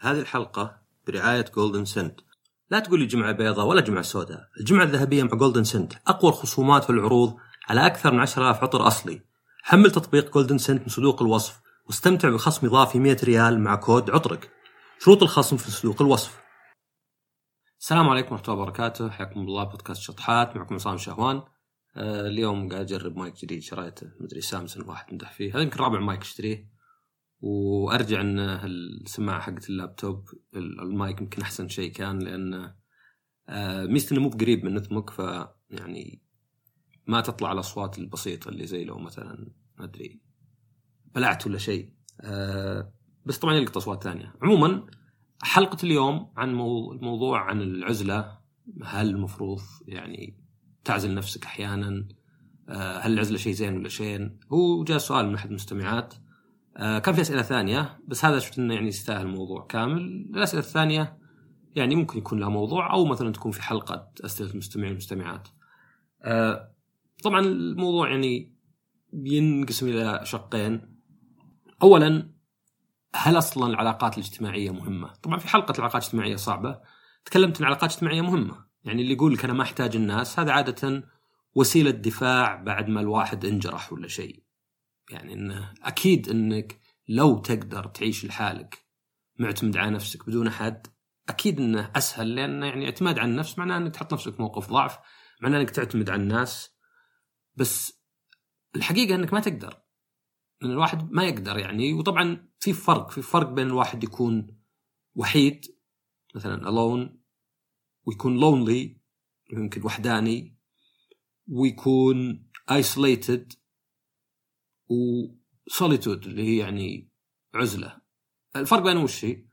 هذه الحلقة برعاية Golden Scent لا تقول لي جمعة بيضاء ولا جمعة سوداء. الجمعة الذهبية مع Golden Scent أقوى الخصومات والعروض على أكثر من 10000 عطر أصلي. حمل تطبيق Golden Scent من صندوق الوصف واستمتع بخصم إضافي 100 ريال مع كود عطرك. شروط الخصم في صندوق الوصف. السلام عليكم ورحمة الله وبركاته. حياكم الله. بودكاست شطحات. معكم عصام شهوان. آه اليوم قاعد أجرب مايك جديد. شريته. مدري Samson واحد مدح فيه. هذا يمكن رابع مايك اشتريه. وأرجع إن السماعه حقت اللابتوب المايك يمكن أحسن شيء كان لأن آه، ميزته إنه مو بقريب من نثمك ف يعني ما تطلع الأصوات البسيطة اللي زي لو مثلا ما أدري بلعت ولا شيء. آه، بس طبعا يلقط أصوات ثانية. عموما حلقة اليوم عن موضوع عن العزلة. هل المفروض يعني تعزل نفسك أحيانا؟ آه، هل العزلة شيء زين ولا شين هو جاء سؤال من أحد المستمعات. آه، كان في أسئلة ثانية بس هذا شفت إنه يعني يستاهل الموضوع كامل الأسئلة الثانية يعني ممكن يكون لها موضوع أو مثلا تكون في حلقة أسئلة المستمعين والمستمعات. آه، طبعا الموضوع يعني ينقسم إلى شقين. اولا هل أصلا العلاقات الاجتماعية مهمة؟ طبعا في حلقة العلاقات الاجتماعية صعبة تكلمت عن العلاقات الاجتماعيه مهمة، يعني اللي يقول لك أنا ما أحتاج الناس هذا عاده وسيلة دفاع بعد ما الواحد انجرح ولا شيء. يعني انه أكيد إنك لو تقدر تعيش لحالك معتمد على نفسك بدون أحد أكيد إنه أسهل لأن يعني اعتماد على النفس معناه إنك تحط نفسك موقف ضعف معناه إنك تعتمد على الناس. بس الحقيقة إنك ما تقدر. ان الواحد ما يقدر يعني وطبعا في فرق في فرق بين الواحد يكون وحيد مثلا alone ويكون lonely يمكن وحداني ويكون isolated وسوليتود اللي هي يعني عزلة. الفرق بينهم وش هي؟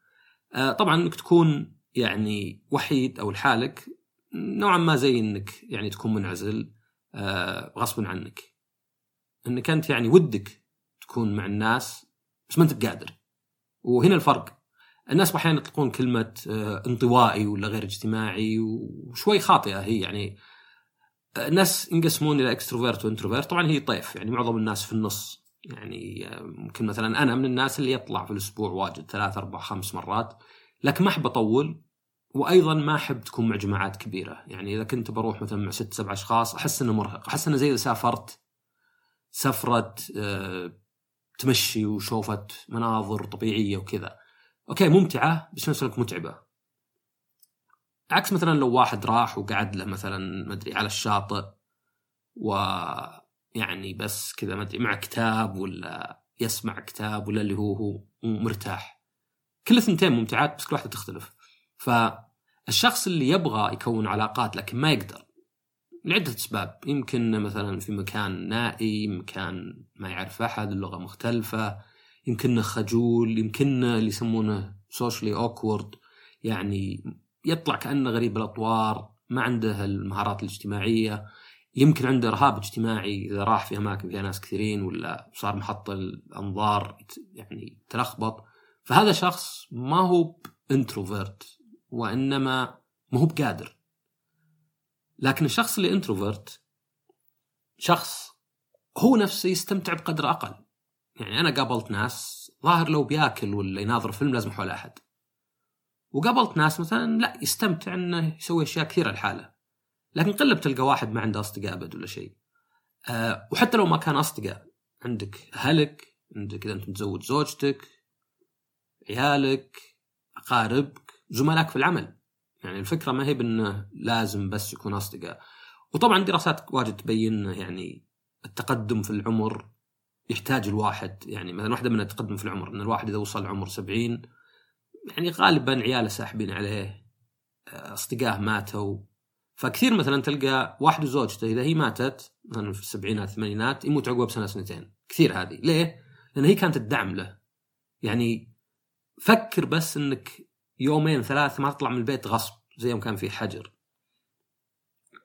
آه طبعا إنك تكون يعني وحيد أو لحالك نوعا ما زي إنك يعني تكون منعزل آه غصبا عنك. إنك أنت يعني ودك تكون مع الناس بس ما أنت بقادر وهنا الفرق. الناس أحيانا يطلقون كلمة آه انطوائي ولا غير اجتماعي وشوي خاطئة هي. يعني الناس ينقسمون إلى extrovert و introvert طبعا هي طيف يعني معظم الناس في النص. يعني ممكن مثلا أنا من الناس اللي يطلع في الأسبوع واجد ثلاث أربع خمس مرات. لكن ما أحب أطول وأيضا ما أحب تكون مع جماعات كبيرة. يعني إذا كنت بروح مثلا مع ست سبع أشخاص أحس إنه مرهق. أحس إنه زي إذا سافرت سفره أه تمشي وشوفه مناظر طبيعية وكذا. أوكي ممتعة بس نفس متعبة. عكس مثلا لو واحد راح وقعد له مثلا ما أدري على الشاطئ ويعني بس كذا ما أدري مع كتاب ولا يسمع كتاب ولا اللي هو هو مرتاح. كل اثنتين ممتعات بس كل واحدة تختلف. فالشخص اللي يبغى يكون علاقات لكن ما يقدر لعدة أسباب. يمكن مثلا في مكان نائي مكان ما يعرف أحد اللغة مختلفة يمكنه خجول يمكنه اللي يسمونه socially awkward يعني يطلع كأنه غريب الأطوار ما عنده المهارات الاجتماعية. يمكن عنده رهاب اجتماعي إذا راح في أماكن فيها ناس كثيرين ولا صار محط الأنظار يعني تلخبط فهذا شخص ما هو introvert وإنما ما هو بقادر. لكن الشخص اللي إنتروفيرت شخص هو نفسه يستمتع بقدر أقل. يعني أنا قابلت ناس ظاهر لو بياكل ولا يناظر فيلم لازم حول أحد. وقابلت ناس مثلا لا يستمتع إنه يسوي أشياء كثيرة لحاله. لكن قلب تلقى واحد ما عنده أصدقاء أبد ولا شيء. أه وحتى لو ما كان أصدقاء عندك أهلك عندك إذا أنت متزوج زوجتك عيالك أقاربك زملائك في العمل. يعني الفكرة ما هي بإنه لازم بس يكون أصدقاء. وطبعا دراسات واجد تبين يعني التقدم في العمر يحتاج الواحد. يعني مثلا واحدة من التقدم في العمر إن الواحد إذا وصل عمر 70 يعني غالبا عياله ساحبين عليه اصدقائه ماتوا. فكثير مثلا تلقى واحد وزوجته إذا هي ماتت مثلا في السبعينات الثمانينات يموت عقبه بسنة سنتين. كثير هذه. ليه؟ لأن هي كانت الدعم له. يعني فكر بس إنك يومين ثلاث ما تطلع من البيت غصب زي يوم كان في حجر.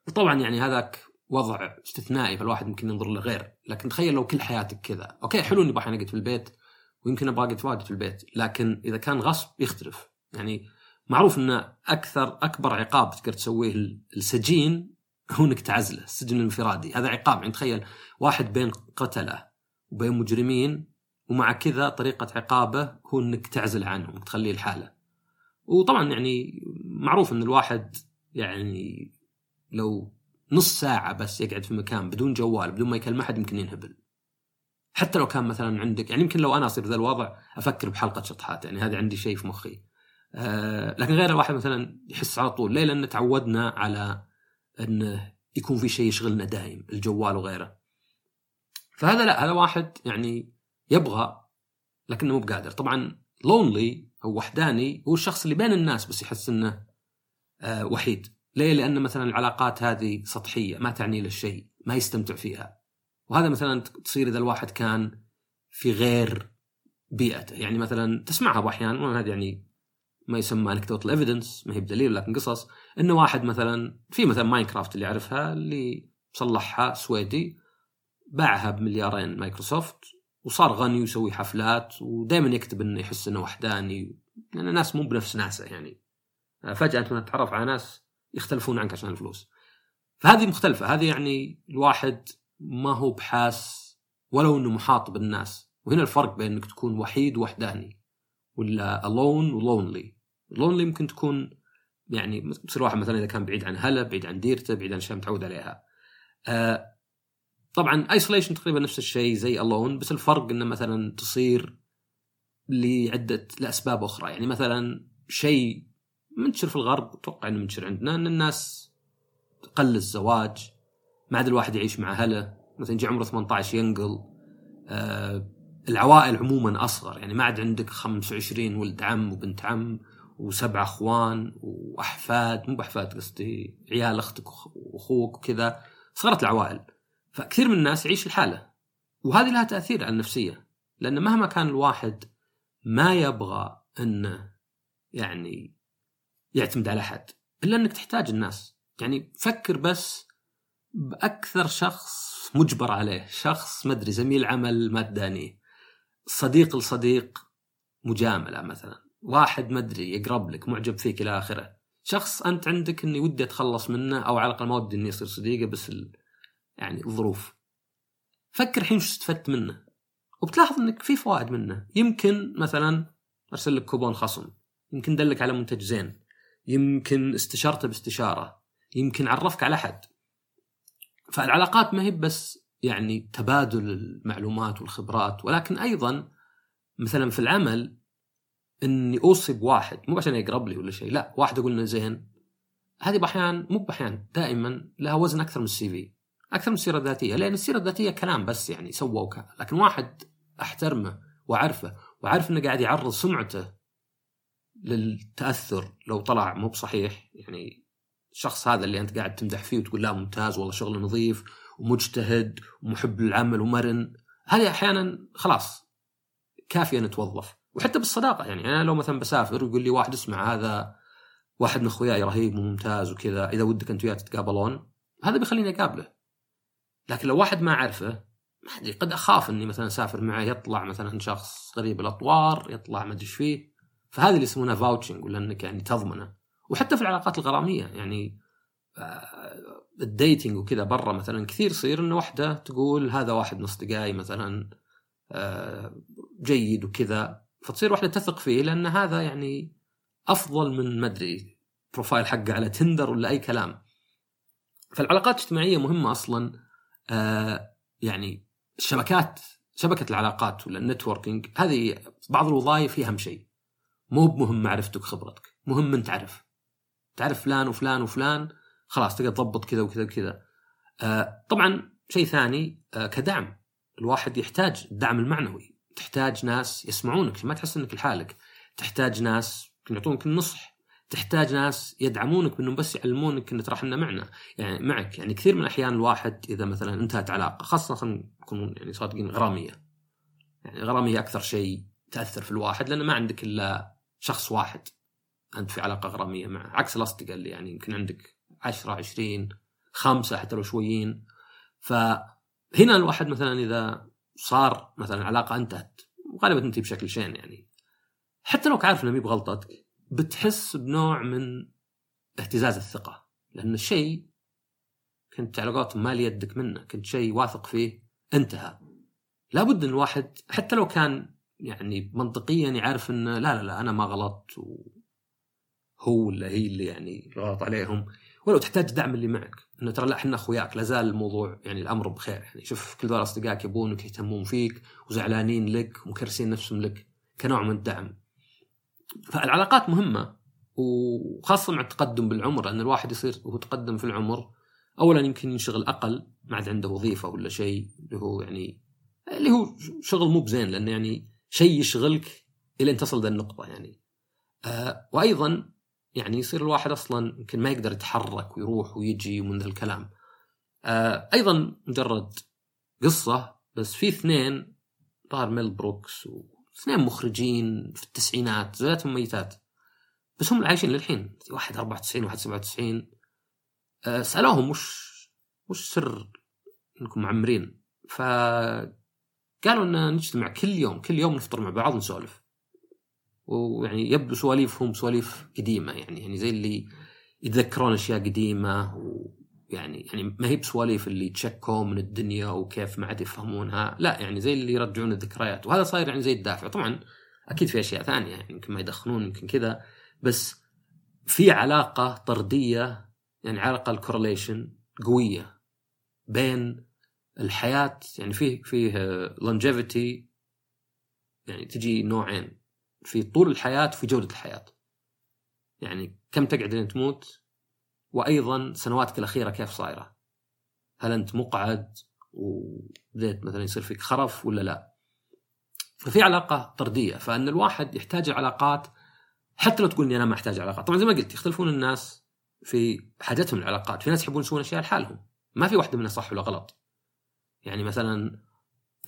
وطبعا يعني هذاك وضع استثنائي فالواحد ممكن ينظر له غير. لكن تخيل لو كل حياتك كذا. أوكي حلو إني بحين أقعد في البيت. ويمكن أبغى أقعد واجد في البيت لكن إذا كان غصب يختلف. يعني معروف إن أكثر أكبر عقاب تقدر تسويه السجين هو إنك تعزله السجن الانفرادي. هذا عقاب يعني تخيل واحد بين قتله وبين مجرمين ومع كذا طريقة عقابه هو إنك تعزل عنهم تخليه لحاله. وطبعا يعني معروف إن الواحد يعني لو نص ساعة بس يقعد في مكان بدون جوال بدون ما يكلم أحد يمكن ينهبل. حتى لو كان مثلا عندك يعني يمكن لو أنا أصير ذا الوضع أفكر بحلقة شطحات يعني هذا عندي شيء في مخي. آه لكن غير الواحد مثلا يحس على طول ليه؟ لأن تعودنا على انه يكون في شيء يشغلنا دايم الجوال وغيره. فهذا لا هذا واحد يعني يبغى لكنه مو بقادر طبعا لونلي أو وحداني هو الشخص اللي بين الناس بس يحس إنه آه وحيد ليه؟ لأن مثلا العلاقات هذه سطحية ما تعني له شيء ما يستمتع فيها وهذا مثلا تصير إذا الواحد كان في غير بيئته. يعني مثلا تسمعها أحيانا هذا يعني ما يسمى anecdotal evidence ما هي بدليل لكن قصص. إنه واحد مثلا في مثلا ماينكرافت اللي يعرفها اللي صلحها سويدي باعها بمليارين مايكروسوفت وصار غني ويسوي حفلات ودائما يكتب إنه يحس إنه وحداني. لأن الناس مو بنفس ناسه يعني. فجأة أنت تتعرف على ناس يختلفون عنك عشان الفلوس. فهذه مختلفة. هذه يعني الواحد ما هو بحاس ولو إنه محاط بالناس. وهنا الفرق بين إنك تكون وحيد ووحداني ولا alone و lonely lonely ممكن تكون يعني تصير واحد مثلا إذا كان بعيد عن اهله بعيد عن ديرته بعيد عن اشياء متعود عليها. آه طبعا isolation تقريبا نفس الشيء زي alone بس الفرق إنه مثلا تصير لعدة لأسباب أخرى. يعني مثلا شيء منتشر في الغرب أتوقع إنه منتشر عندنا إن الناس قل الزواج ما عاد الواحد يعيش مع أهله. مثلا يجي عمره 18 ينقل. آه العوائل عموما أصغر. يعني ما عاد عندك 25 ولد عم وبنت عم وسبع أخوان وأحفاد. مو بأحفاد قصدي عيال أختك وأخوك وكذا. صغرت العوائل. فكثير من الناس يعيش الحالة وهذه لها تأثير على النفسية. لأن مهما كان الواحد ما يبغى أنه يعني يعتمد على أحد إلا أنك تحتاج الناس. يعني فكر بس بأكثر شخص مجبر عليه شخص مدري زميل عمل ما تدانيه صديق لصديق مجاملة مثلا واحد مدري يقرب لك معجب فيك إلى آخره. شخص أنت عندك أني ودي أتخلص منه أو على الأقل ما ودي أني يصير صديقه بس يعني الظروف. فكر الحين شو استفدت منه؟ وبتلاحظ إنك في فوائد منه. يمكن مثلا أرسل لك كوبون خصم. يمكن دلك على منتج زين. يمكن استشارته باستشارة. يمكن عرفك على أحد. فالعلاقات ما هي بس يعني تبادل المعلومات والخبرات ولكن أيضا مثلا في العمل إني اوصي بواحد مو عشان يقرب لي ولا شيء لا واحد أقول إنه زين. هذه باحيان مو باحيان دائما لها وزن أكثر من السي في أكثر من السيرة الذاتية لأن السيرة الذاتية كلام بس يعني سوى وكان لكن واحد أحترمه وأعرفه وأعرف إنه قاعد يعرض سمعته للتأثر لو طلع مو بصحيح يعني الشخص هذا اللي أنت قاعد تمدح فيه وتقول لا ممتاز والله شغله نظيف ومجتهد ومحب للعمل ومرن. هذه أحيانا خلاص كافية نتوظف وحتى بالصداقة يعني أنا لو مثلا بسافر ويقول لي واحد اسمع هذا واحد من أخوياي رهيب وممتاز وكذا إذا ودك أنت وياه تتقابلون هذا بيخليني أقابله. لكن لو واحد ما أعرفه ما أدري قد أخاف إني مثلا أسافر معه يطلع مثلا شخص غريب الأطوار يطلع ما أدري إيش فيه. فهذا اللي يسمونه vouching ولا إنك يعني تضمنه. وحتى في العلاقات الغرامية يعني آه، ال dating وكذا برا مثلا كثير يصير إنه واحدة تقول هذا واحد من اصدقائي مثلا آه، جيد وكذا فتصير واحدة تثق فيه لأن هذا يعني أفضل من ما أدري profile حقه على تندر ولا أي كلام. فالعلاقات الاجتماعية مهمة أصلا آه، يعني الشبكات شبكة العلاقات ولا النتوركينج هذه بعض الوظائف فيها أهم شيء. مو بمهم معرفتك وخبرتك مهم من تعرف. تعرف فلان وفلان وفلان خلاص تقدر تضبط كذا وكذا وكذا. آه طبعا شيء ثاني آه كدعم. الواحد يحتاج الدعم المعنوي. تحتاج ناس يسمعونك ما تحس إنك لحالك. تحتاج ناس يعطونك النصح. تحتاج ناس يدعمونك بإنهم بس يعلمونك إن ترى إحنا معنا يعني معك. يعني كثير من الأحيان الواحد إذا مثلا انتهت علاقة خاصة نكون يعني صادقين غرامية. يعني غرامية أكثر شيء تأثر في الواحد لأن ما عندك إلا شخص واحد. أنت في علاقة غرامية معه. عكس الأصدقاء اللي يعني يمكن عندك 10 20 خمسة حتى لو شويين. فهنا الواحد مثلا إذا صار مثلا علاقة انتهت غالبا تنتهي بشكل شين يعني. حتى لو عارف إنه مي بغلطتك بتحس بنوع من اهتزاز الثقة. لأن الشيء كنت على قولتهم مال يدك منه كنت شيء واثق فيه انتهى. لابد إن الواحد حتى لو كان يعني منطقيا يعرف إنه لا لا لا أنا ما غلطت و... هو ولا هي اللي يعني غلط عليهم. ولو تحتاج دعم اللي معك. إنه ترى لا إحنا أخوياك. لا زال الموضوع يعني الأمر بخير. يعني شوف كل ذول أصدقائك يبونك يهتمون فيك وزعلانين لك ومكرسين نفسهم لك كنوع من الدعم. فالعلاقات مهمة وخاصة مع التقدم بالعمر. لأن الواحد يصير وهو تقدم في العمر اولا يمكن ينشغل أقل ما عاد عنده وظيفة ولا شيء اللي هو يعني اللي هو شغل مو بزين. لأنه يعني شيء يشغلك إلى أن تصل ذا النقطة يعني. آه وأيضا يعني يصير الواحد أصلا يمكن ما يقدر يتحرك ويروح ويجي ومن ذا الكلام. آه أيضا مجرد قصة بس في اثنين ظهر ميل بروكس واثنين مخرجين في التسعينات زوجاتهم ميتات بس هم عايشين للحين واحد 94 واحد 97 آه سألوهم وش وش سر إنكم معمرين؟ ف قالوا إن نجتمع كل يوم كل يوم نفطر مع بعض ونسولف. ويعني يبدو سواليفهم سواليف قديمة يعني يعني زي اللي يتذكرون أشياء قديمة ويعني يعني ما هي بسواليف اللي تشكوا من الدنيا وكيف ما عاد يفهمونها لا يعني زي اللي يرجعون الذكريات وهذا صاير يعني زي الدافع. طبعا أكيد في أشياء ثانية يعني يمكن ما يدخنون يمكن كذا بس في علاقة طردية يعني علاقه ال correlation قوية بين الحياة يعني فيه فيه longevity يعني تجي نوعين. في طول الحياة وفي جودة الحياة. يعني كم تقعد لين تموت؟ وأيضا سنواتك الأخيرة كيف صايرة؟ هل أنت مقعد وبديت مثلا يصير فيك خرف ولا لا؟ ففي علاقة طردية فأن الواحد يحتاج العلاقات حتى لو تقول إني أنا ما أحتاج علاقات. طبعا زي ما قلت يختلفون الناس في حاجتهم العلاقات في ناس يحبون يسوون أشياء لحالهم. ما في واحدة منها صح ولا غلط. يعني مثلا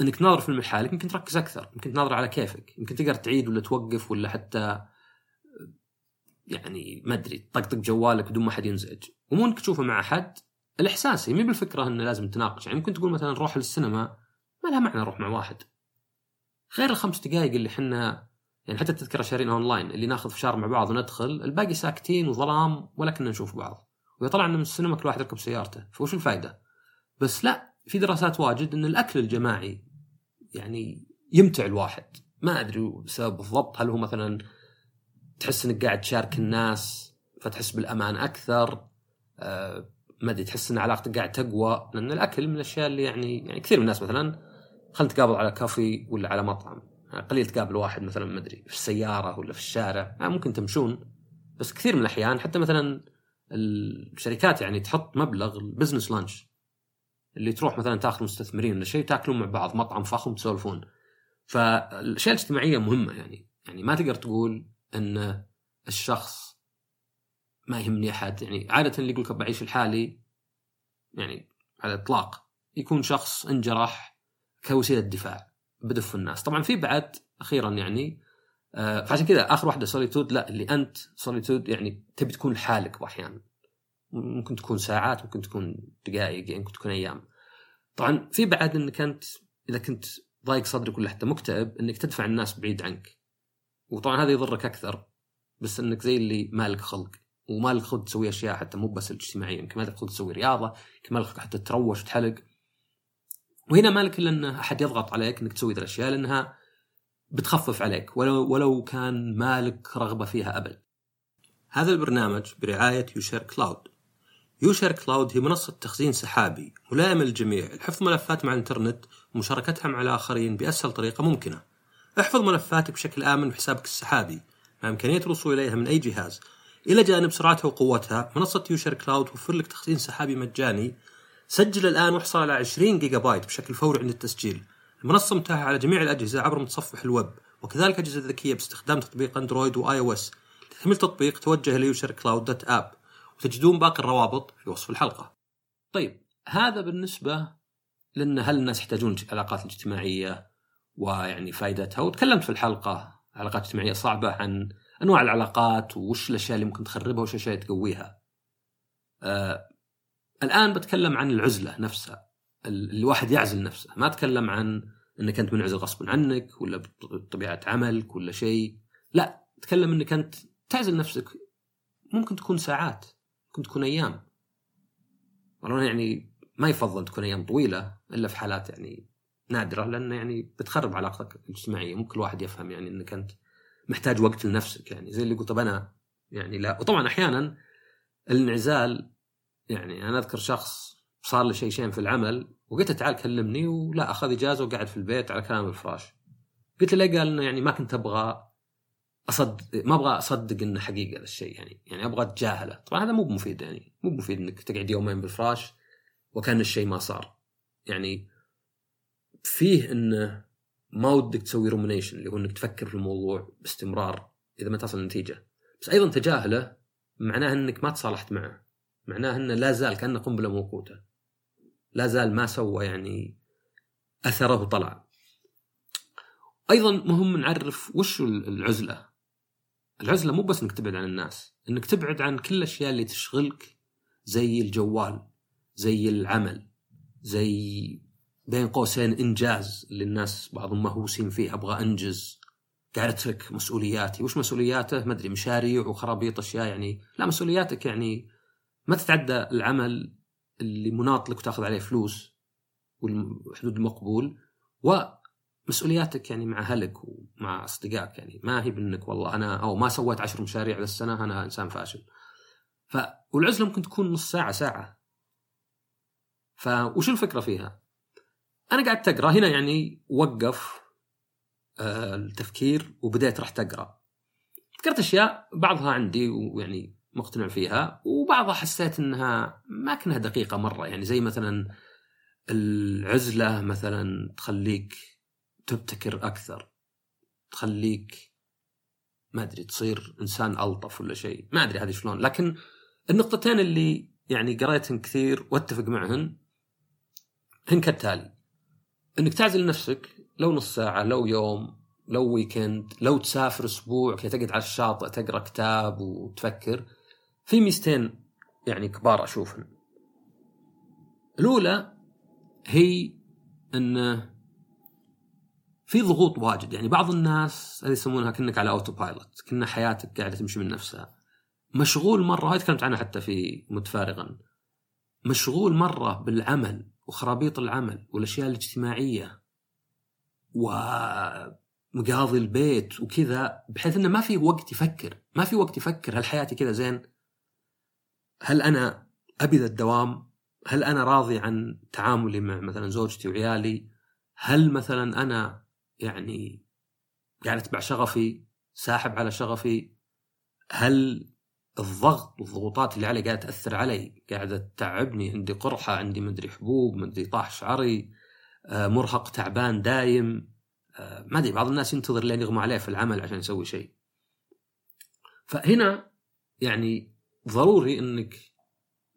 إنك تناظر فيلم لحالك يمكن تركز أكثر يمكن تناظر على كيفك يمكن تقدر تعيد ولا توقف ولا حتى يعني ما أدري تطقطق جوالك بدون ما حد ينزعج. ومو إنك تشوفه مع أحد الاحساسي مي بالفكرة إنه لازم تناقش يعني ممكن تقول مثلا نروح للسينما ما لها معنى أروح مع واحد. غير الخمس دقائق اللي حنا يعني حتى التذكرة شارينها أونلاين اللي ناخذ فشار مع بعض وندخل الباقي ساكتين وظلام ولا كنا نشوف بعض. وإذا طلعنا من السينما كل واحد يركب سيارته فوش الفائده بس لا في دراسات واجد إن الأكل الجماعي يعني يمتع الواحد. ما أدري السبب بالضبط هل هو مثلا تحس إنك قاعد تشارك الناس فتحس بالأمان أكثر؟ أه ما أدري تحس إن علاقتك قاعد تقوى؟ لأن الأكل من الأشياء اللي يعني يعني كثير من الناس مثلا خلينا نتقابل على كافي ولا على مطعم. يعني قليل تقابل واحد مثلا ما أدري في السيارة ولا في الشارع. يعني ممكن تمشون. بس كثير من الأحيان حتى مثلا الشركات يعني تحط مبلغ ال business lunch اللي تروح مثلا تاخذ مستثمرين ولا شيء تاكلون مع بعض مطعم فخم تسولفون. فالأشياء الاجتماعية مهمة يعني. يعني ما تقدر تقول إن الشخص ما يهمني أحد. يعني عادة اللي يقول لك بعيش لحالي يعني على الإطلاق يكون شخص انجرح كوسيلة دفاع بدف الناس. طبعا في بعد أخيرا يعني آه فعشان كذا آخر واحدة solitude لا اللي أنت solitude يعني تبي تكون لحالك أحيانا. ممكن تكون ساعات ممكن تكون دقائق يعني ممكن تكون أيام. طبعا في بعد انك انت إذا كنت ضايق صدرك ولا حتى مكتئب إنك تدفع الناس بعيد عنك. وطبعا هذا يضرك أكثر بس إنك زي اللي مالك خلق. ومالك خلق تسوي أشياء حتى مو بس الاجتماعية يمكن مالك خلق تسوي رياضة يمكن مالك حتى تروش وتحلق وهنا مالك إلا إن أحد يضغط عليك إنك تسوي ذي الأشياء لأنها بتخفف عليك ولو ولو كان مالك رغبة فيها أبد. هذا البرنامج برعاية يوشير كلاود. يوشير كلاود هي منصة تخزين سحابي ملائمة للجميع لحفظ ملفات مع الإنترنت ومشاركتها مع الآخرين بأسهل طريقة ممكنة. احفظ ملفاتك بشكل آمن بحسابك السحابي مع إمكانية الوصول إليها من أي جهاز. إلى جانب سرعتها وقوتها منصة يوشير كلاود توفر لك تخزين سحابي مجاني سجل الآن واحصل على 20 جيجا بايت بشكل فوري عند التسجيل. المنصة متاحة على جميع الأجهزة عبر متصفح الويب وكذلك أجهزة ذكية باستخدام تطبيق أندرويد و iOS. تطبيق توجه ليوشير كلاود dot app وتجدون باقي الروابط في وصف الحلقة. طيب هذا بالنسبة لأن هل الناس يحتاجون علاقات اجتماعية ويعني فائدتها وتكلمت في الحلقة علاقات اجتماعية صعبة عن أنواع العلاقات وش الأشياء اللي ممكن تخربها وش الأشياء اللي تقويها. آه الآن بتكلم عن العزلة نفسها الواحد يعزل نفسه. ما أتكلم عن أنك أنت منعزل غصبا عنك ولا بطبيعة عملك ولا شيء. لا أتكلم أنك أنت تعزل نفسك. ممكن تكون ساعات. ممكن تكون أيام. والله يعني ما يفضل تكون أيام طويلة إلا في حالات يعني نادرة لأن يعني بتخرب علاقتك الاجتماعية. مو كل واحد يفهم يعني إنك أنت محتاج وقت لنفسك يعني. زي اللي قلت طب أنا يعني لا. وطبعا أحيانا الانعزال يعني أنا أذكر شخص صار له شيء شين في العمل وقلت تعال كلمني ولا أخذ إجازة وقعد في البيت على كلام الفراش. قلت له ليه؟ قال إنه يعني ما كنت أبغى اصدق ما أبغى أصدق إنه حقيقة هذا الشيء يعني يعني أبغى أتجاهله. طبعا هذا مو بمفيد يعني مو بمفيد إنك تقعد يومين بالفراش وكأن الشيء ما صار. يعني فيه إنه ما ودك تسوي رومينيشن اللي هو إنك تفكر في الموضوع باستمرار إذا ما تصل نتيجه بس أيضا تجاهله معناه إنك ما تصالحت معه. معناه إنه لا زال كأنه قنبلة موقوتة. لا زال ما سوى يعني أثره وطلع. أيضا مهم نعرف وش العزلة. العزله مو بس إنك تبعد عن الناس إنك تبعد عن كل الأشياء اللي تشغلك زي الجوال زي العمل زي بين قوسين إنجاز اللي الناس بعضهم مهووسين فيه أبغى أنجز قاعد أترك مسؤولياتي. وش مسؤولياته؟ ما أدري مشاريع وخرابيط أشياء يعني لا مسؤولياتك يعني ما تتعدى العمل اللي مناط لك وتاخذ عليه فلوس والحدود المقبول ومسؤولياتك يعني مع أهلك ومع أصدقائك يعني ما هي بأنك والله أنا أو ما سويت عشر مشاريع للسنه أنا إنسان فاشل. ف والعزلة ممكن تكون نص ساعة ساعة. فوش الفكرة فيها؟ أنا قاعد اقرا هنا يعني وقف آه، التفكير وبديت رحت أقرأ. ذكرت أشياء بعضها عندي ويعني مقتنع فيها وبعضها حسيت إنها ما كأنها دقيقة مرة يعني زي مثلا العزلة مثلا تخليك تبتكر أكثر تخليك ما أدري تصير إنسان ألطف ولا شيء. ما أدري هذه شلون. لكن النقطتين اللي يعني قريتهن كثير وأتفق معهن هن كالتالي. إنك تعزل نفسك لو نص ساعة لو يوم لو ويكند لو تسافر أسبوع كي تقعد على الشاطئ تقرأ كتاب وتفكر في ميزتين يعني كبار اشوفهم الأولى هي انه في ضغوط واجد. يعني بعض الناس هذه يسمونها كأنك على autopilot كنا حياتك قاعدة تمشي من نفسها. مشغول مرة هاي تكلمت عنها حتى في متفارغا. مشغول مرة بالعمل وخرابيط العمل والأشياء الاجتماعية ومقاضي البيت وكذا بحيث إنه ما في وقت يفكر. ما في وقت يفكر هل حياتي كذا زين؟ هل أنا أبي ذا الدوام؟ هل أنا راضي عن تعاملي مع مثلا زوجتي وعيالي؟ هل مثلا أنا يعني قاعد اتبع شغفي؟ ساحب على شغفي؟ هل الضغط والضغوطات اللي علي قاعدة تأثر علي قاعدة تتعبني عندي قرحة عندي مدري حبوب مدري طاح شعري آه، مرهق تعبان دايم آه، ما أدري بعض الناس ينتظر لين يغمى عليه في العمل عشان يسوي شيء فهنا يعني ضروري إنك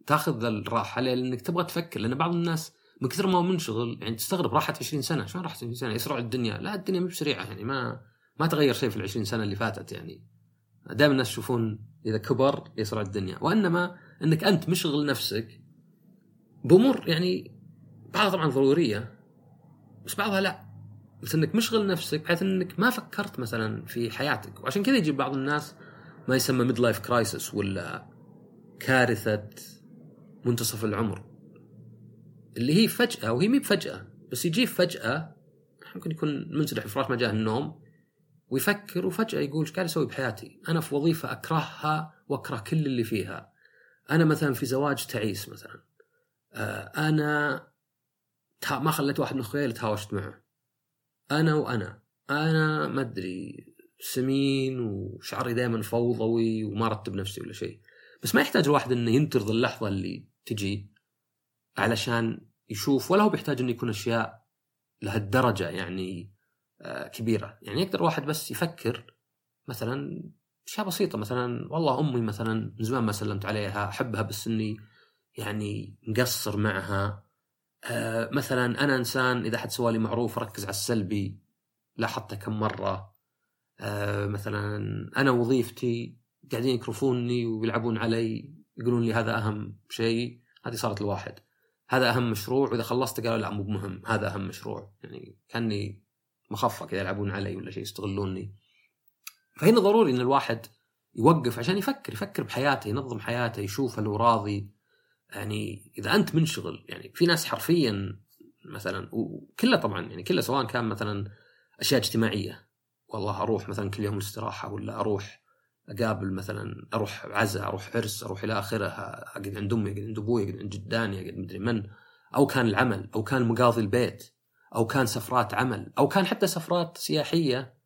تاخذ الراحة لأنك تبغى تفكر لأن بعض الناس من كثر ما هو منشغل يعني تستغرب راحت 20 سنة شلون راحت 20 سنة؟ يسرع الدنيا. لا الدنيا مو بسريعة يعني ما ما تغير شيء في ال 20 سنة اللي فاتت يعني. دائما الناس يشوفون إذا كبر يسرع الدنيا. وإنما إنك أنت مشغل نفسك بأمور يعني بعضها طبعا ضرورية بس بعضها لا. بس إنك مشغل نفسك بحيث إنك ما فكرت مثلا في حياتك. وعشان كذا يجيب بعض الناس ما يسمى midlife crisis ولا كارثة منتصف العمر. اللي هي فجأة وهي مي بفجأة بس يجي فجأة ممكن يكون منسدح الفراش ما جاه النوم ويفكر وفجأة يقول إيش قاعد أسوي بحياتي؟ أنا في وظيفة أكرهها وأكره كل اللي فيها. أنا مثلا في زواج تعيس مثلا. آه، أنا ما خليت واحد من اخوياي تهاوشت معه. أنا وأنا أنا ما أدري سمين وشعري دائما فوضوي وما رتب نفسي ولا شيء. بس ما يحتاج الواحد إنه ينتظر اللحظة اللي تجي علشان يشوف ولا هو بيحتاج إنه يكون أشياء لهالدرجة يعني آه، كبيرة. يعني يقدر واحد بس يفكر مثلا أشياء بسيطة مثلا والله أمي مثلا من زمان ما سلمت عليها أحبها بس إني يعني مقصر معها. آه، مثلا أنا إنسان إذا حد سوالي معروف ركز على السلبي لاحظته كم مرة. آه، مثلا أنا وظيفتي قاعدين يكرفوني ويلعبون علي يقولون لي هذا أهم شيء. هذه صارت الواحد هذا أهم مشروع وإذا خلصت قالوا لا مو بمهم هذا أهم مشروع. يعني كأني مخفى كذا يلعبون علي ولا شيء يستغلوني. فهنا ضروري إن الواحد يوقف عشان يفكر يفكر بحياته ينظم حياته يشوف هل راضي. يعني إذا أنت منشغل يعني في ناس حرفيا مثلا وكلها طبعا يعني كلها سواء كان مثلا أشياء اجتماعية. والله أروح مثلا كل يوم الاستراحة ولا أروح أقابل مثلا أروح عزاء أروح عرس أروح إلى آخره أقعد عند أمي أقعد عند أبوي أقعد عند جداني أقعد مدري من. أو كان العمل أو كان مقاضي البيت أو كان سفرات عمل أو كان حتى سفرات سياحية.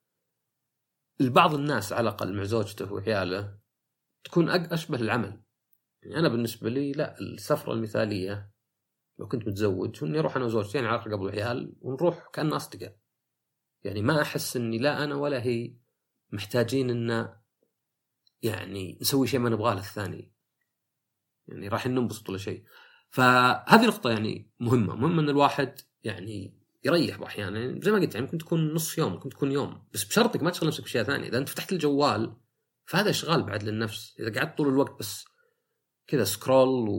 لبعض الناس على الأقل مع زوجته وعياله تكون أشبه العمل. يعني أنا بالنسبة لي لا السفرة المثالية لو كنت متزوج إني أروح أنا وزوجتي يعني على قبل العيال ونروح كأن أصدقاء. يعني ما أحس إني لا أنا ولا هي محتاجين إن يعني نسوي شيء ما نبغاه للثاني يعني راح ننبسط ولا شيء. فهذه نقطة يعني مهمة. مهم إن الواحد يعني يريح أحيانا. يعني زي ما قلت يعني ممكن تكون نص يوم ممكن تكون يوم. بس بشرطك ما تشغل نفسك باشياء ثانية إذا أنت فتحت الجوال فهذا أشغال بعد للنفس. إذا قعدت طول الوقت بس كذا scroll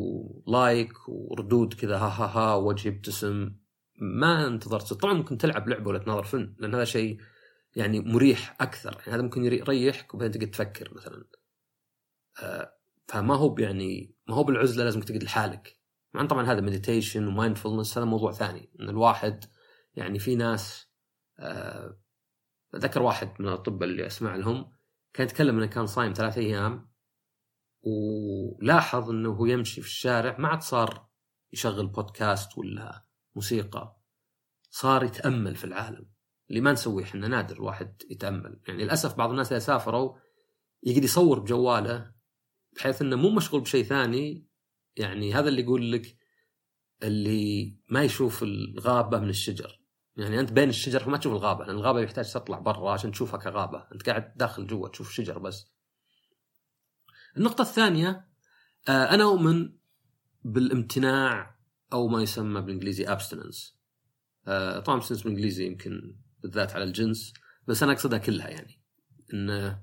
و like وردود كذا ها ها ها وجه يبتسم ما انتظرت. طبعا ممكن تلعب لعبة ولا تناظر فيلم لأن هذا شيء يعني مريح أكثر. يعني هذا ممكن يريحك وبعدين تقعد تفكر مثلا. آه فما هو يعني ما هو بالعزلة لازم تقعد لحالك. طبعا طبعا هذا meditation و mindfulness هذا موضوع ثاني. إن الواحد يعني في ناس آه ذكر واحد من الأطباء اللي أسمع لهم كان يتكلم إنه كان صايم ثلاث أيام ولاحظ إنه هو يمشي في الشارع ما عاد صار يشغل بودكاست ولا موسيقى صار يتأمل في العالم. اللي ما نسويه إحنا نادر الواحد يتأمل. يعني للأسف بعض الناس إذا سافروا يقدر يصور بجواله بحيث إنه مو مشغول بشيء ثاني. يعني هذا اللي يقول لك اللي ما يشوف الغابة من الشجر. يعني أنت بين الشجر فما تشوف الغابة لأن الغابة يحتاج تطلع برا عشان تشوفها كغابة. أنت قاعد داخل جوا تشوف شجر بس. النقطة الثانية آه، أنا أؤمن بالامتناع أو ما يسمى بالإنجليزي abstinence آه، طبعا abstinence بالإنجليزي يمكن بالذات على الجنس بس أنا أقصدها كلها يعني. إن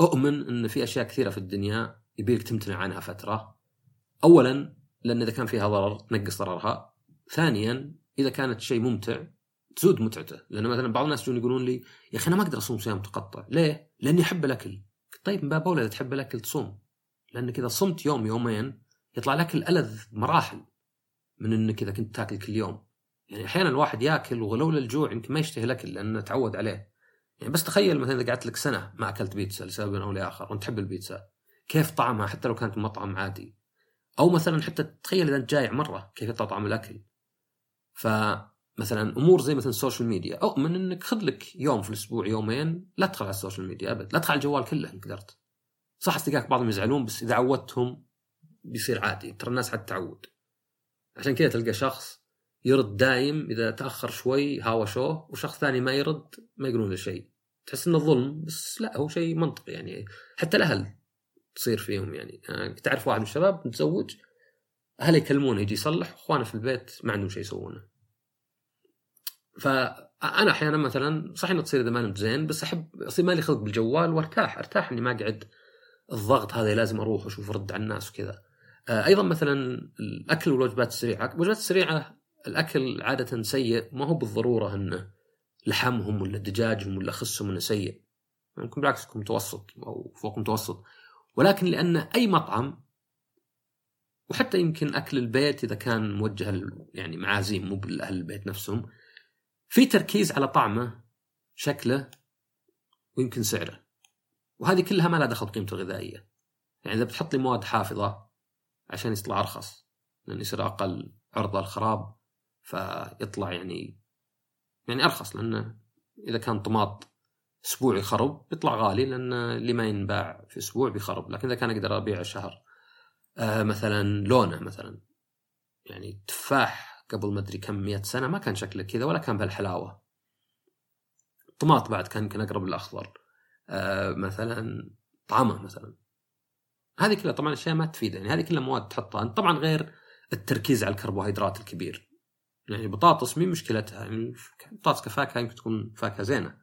أؤمن إن في أشياء كثيرة في الدنيا يبيلك تمتنع عنها فترة. اولا لأن إذا كان فيها ضرر تنقص ضررها. ثانيا إذا كانت شيء ممتع تزود متعته. لأن مثلا بعض الناس يجون يقولون لي يا أخي أنا ما أقدر أصوم صيام متقطع. ليه؟ لأني أحب الأكل. طيب من باب اولى إذا تحب الأكل تصوم. لانك إذا صمت يوم يومين يطلع الاكل الذ مراحل من إنك إذا كنت تاكل كل يوم. يعني أحيانا الواحد ياكل ولولا الجوع يمكن ما يشتهي الأكل لأنه تعود عليه. يعني بس تخيل مثلا إذا قعدت لك سنة ما أكلت بيتزا لسبب أو لآخر وأنت تحب البيتزا كيف طعمها حتى لو كانت مطعم عادي؟ أو مثلا حتى تخيل إذا أنت جايع مرة كيف يطلع طعم الأكل؟ فمثلا أمور زي مثلا ال social media اؤمن إنك خذ لك يوم في الأسبوع يومين لا تدخل على ال social media أبد لا تدخل على الجوال كله إن قدرت. صح أصدقائك بعضهم يزعلون بس إذا عودتهم بيصير عادي ترى الناس حتتعود عشان كذا تلقى شخص يرد دايم إذا تأخر شوي هاوشوه وشخص ثاني ما يرد ما يقولون له شيء. تحس إنه ظلم بس لا هو شيء منطقي يعني. حتى الأهل تصير فيهم يعني, يعني تعرف واحد من الشباب متزوج أهله يكلمونه يجي يصلح وأخوانه في البيت ما عندهم شيء يسوونه. فانا أحيانا مثلا صحيح إنه تصير إذا ما نمت زين بس أحب أصير مالي خلق بالجوال وأرتاح أرتاح إني ما أقعد. الضغط هذا لازم أروح واشوف رد على الناس وكذا. أيضا مثلا الأكل والوجبات السريعة الوجبات السريعة الأكل عادة سيء ما هو بالضرورة إنه لحمهم ولا دجاجهم ولا خسهم إنه سيء. ممكن بالعكس يكون متوسط أو فوق متوسط ولكن لأن أي مطعم وحتى يمكن أكل البيت إذا كان موجه يعني معازيم مو بالاهل البيت نفسهم في تركيز على طعمه شكله ويمكن سعره. وهذه كلها ما لها دخل بقيمته الغذائية. يعني إذا بتحط لي مواد حافظة عشان يطلع ارخص لأن يصير أقل عرضة للخراب فيطلع يعني يعني أرخص لأنه إذا كان طماط أسبوع يخرب يطلع غالي لأن اللي ما ينباع في أسبوع بيخرب. لكن إذا كان أقدر أبيعه شهر. آه مثلا لونه مثلا. يعني تفاح قبل ما أدري كم مئة سنة ما كان شكله كذا ولا كان بهالحلاوة. طماط بعد كان يمكن أقرب للأخضر. آه مثلا طعمه مثلا. هذه كلها طبعا أشياء ما تفيد يعني هذه كلها مواد تحطها. طبعا غير التركيز على الكربوهيدرات الكبير. يعني بطاطس مين مشكلتها يعني بطاطس كفاكهة يمكن تكون فاكهة زينة.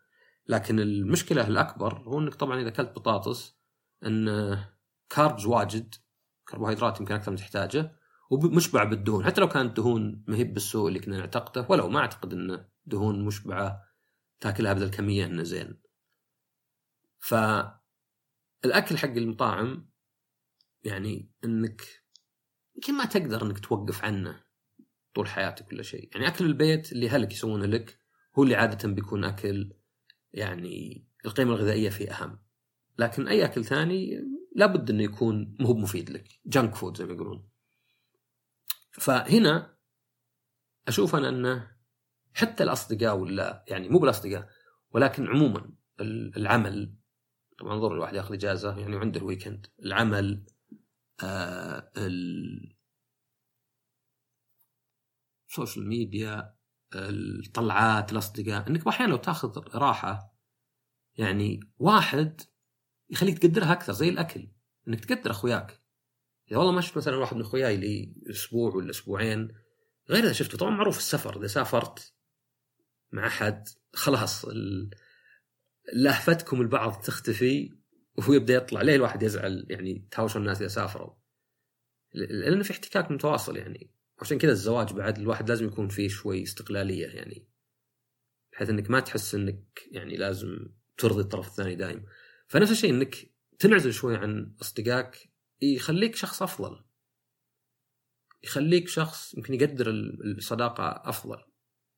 لكن المشكلة الأكبر هو إنك طبعا إذا أكلت بطاطس إن كاربز واجد كربوهيدرات يمكن أكثر من تحتاجه ومشبع بالدهون. حتى لو كانت دهون ما هي بالسوء اللي كنا نعتقده ولو ما أعتقد انه دهون مشبعة تأكلها بهذه الكميه إنه زين. فالأكل حق المطاعم يعني إنك يمكن ما تقدر إنك توقف عنه. طول حياتك ولا شيء. يعني أكل البيت اللي اهلك يسوونه لك هو اللي عادة بيكون أكل يعني القيمة الغذائية فيه أهم. لكن أي أكل ثاني لابد إنه يكون مو مفيد لك. جانك فود زي ما يقولون. فهنا أشوف أنا إنه حتى الأصدقاء ولا يعني مو بالأصدقاء ولكن عموما العمل طبعا ضروري الواحد ياخذ إجازة يعني وعنده ال weekend العمل آه ال social media الطلعات الأصدقاء إنك أحيانا لو تأخذ راحة يعني واحد يخليك تقدرها أكثر زي الأكل إنك تقدر أخوياك. اذا والله ما شفت مثلا واحد من أخوياي لي أسبوع ولا أسبوعين غير إذا شفته. طبعا معروف السفر إذا سافرت مع أحد خلاص لهفتكم البعض تختفي وهو يبدأ يطلع ليه الواحد يزعل؟ يعني تهاوشوا الناس إذا سافروا. لأن في احتكاك متواصل يعني. عشان كذا الزواج بعد الواحد لازم يكون فيه شوي استقلالية يعني بحيث إنك ما تحس إنك يعني لازم ترضي الطرف الثاني دايم. فنفس الشيء إنك تنعزل شوي عن أصدقائك يخليك شخص أفضل. يخليك شخص يمكن يقدر الصداقة أفضل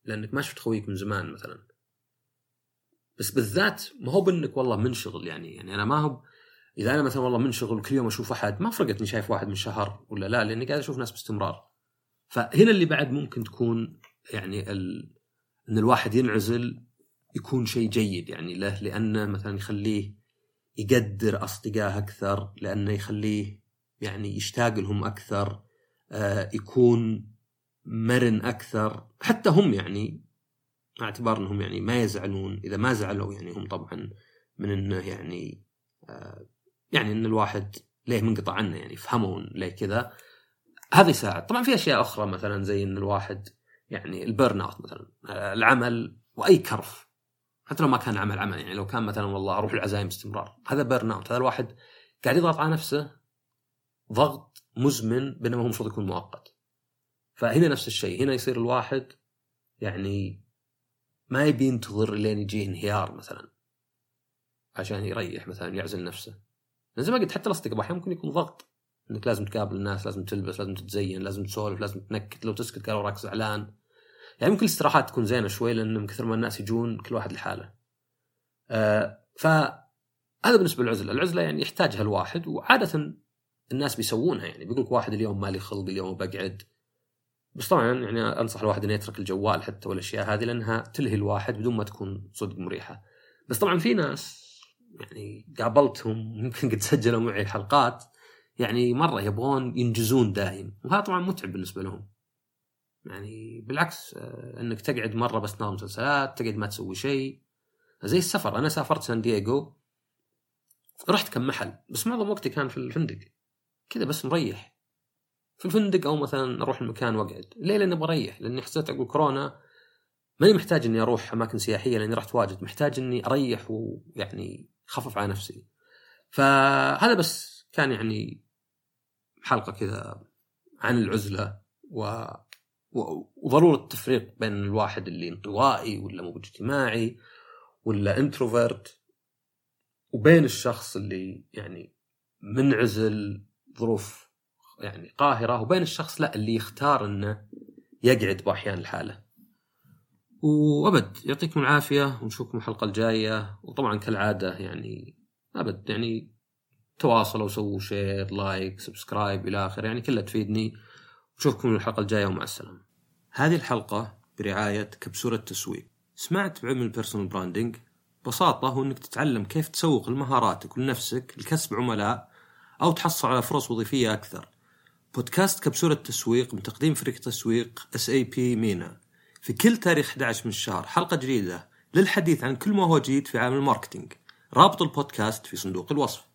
لأنك ما شفت خويك من زمان مثلا. بس بالذات ما هو بإنك والله منشغل يعني يعني أنا ما هو إذا أنا مثلا والله منشغل وكل يوم أشوف أحد ما فرقت إني شايف واحد من شهر ولا لا لأني قاعد أشوف ناس باستمرار. فهنا اللي بعد ممكن تكون يعني ال... إن الواحد ينعزل يكون شيء جيد يعني له لأنه مثلا يخليه يقدر أصدقائه أكثر لأنه يخليه يعني يشتاق لهم أكثر آه يكون مرن أكثر. حتى هم يعني اعتبار إنهم يعني ما يزعلون. إذا ما زعلوا يعني هم طبعا من إنه يعني آه يعني إن الواحد ليه منقطع عنه يعني يفهمون ليه كذا. هذا يساعد طبعا في أشياء أخرى مثلا زي إن الواحد يعني ال burnout مثلا العمل وأي كرف. حتى لو ما كان عمل عمل يعني لو كان مثلا والله أروح العزايم باستمرار. هذا burnout. هذا الواحد قاعد يضغط على نفسه ضغط مزمن بينما هو المفروض يكون مؤقت. فهنا نفس الشيء. هنا يصير الواحد يعني ما يبي ينتظر لين يجيه انهيار مثلا. عشان يريح مثلا يعزل نفسه. زي ما قلت حتى الأصدقاء أحيانا ممكن يكون ضغط. إنك لازم تقابل الناس لازم تلبس لازم تتزين لازم تسولف لازم تنكت. لو تسكت قالوا وراك زعلان. يعني ممكن الاستراحات تكون زينة شوي لأن من كثر ما الناس يجون كل واحد لحاله. آه فهذا بالنسبة للعزلة. العزلة يعني يحتاجها الواحد وعادة الناس بيسوونها. يعني بيقول لك واحد اليوم مالي خلق اليوم بقعد. بس طبعا يعني أنصح الواحد إنه يترك الجوال حتى والأشياء هذه لأنها تلهي الواحد بدون ما تكون صدق مريحة. بس طبعا في ناس يعني قابلتهم يمكن قد سجلوا معي حلقات يعني مرة يبغون ينجزون دايم. وهذا طبعا متعب بالنسبة لهم. يعني بالعكس آه، إنك تقعد مرة بس تناظر مسلسلات تقعد ما تسوي شيء. زي السفر. أنا سافرت سان دييغو. رحت كم محل. بس معظم وقتي كان في الفندق. كذا بس مريح. في الفندق أو مثلا أروح المكان وأقعد. ليه؟ لأني أبغى أريح. لأني حسيت عقب كورونا ماني محتاج إني أروح أماكن سياحية لأني رحت واجد. محتاج إني أريح ويعني خفف على نفسي. فهذا بس كان يعني حلقة كذا عن العزلة و... وضرورة التفريق بين الواحد اللي انطوائي ولا مو اجتماعي ولا introvert وبين الشخص اللي يعني منعزل ظروف يعني قاهرة وبين الشخص لا اللي يختار إنه يقعد بأحيان لحاله. وأبد يعطيكم العافية ونشوفكم الحلقة الجاية وطبعا كالعادة يعني أبد يعني تواصلوا سووا share like subscribe إلى آخره يعني كلها تفيدني نشوفكم الحلقة الجاية ومع السلامة. هذه الحلقة برعاية كبسولة تسويق. سمعت بعلم ال personal branding ببساطة هو إنك تتعلم كيف تسوق لمهاراتك ولنفسك لكسب عملاء أو تحصل على فرص وظيفية أكثر. بودكاست كبسولة تسويق من تقديم فريق تسويق اس اي بي مينا. في كل تاريخ 11 من الشهر حلقة جديدة للحديث عن كل ما هو جديد في عالم ال marketing. رابط البودكاست في صندوق الوصف.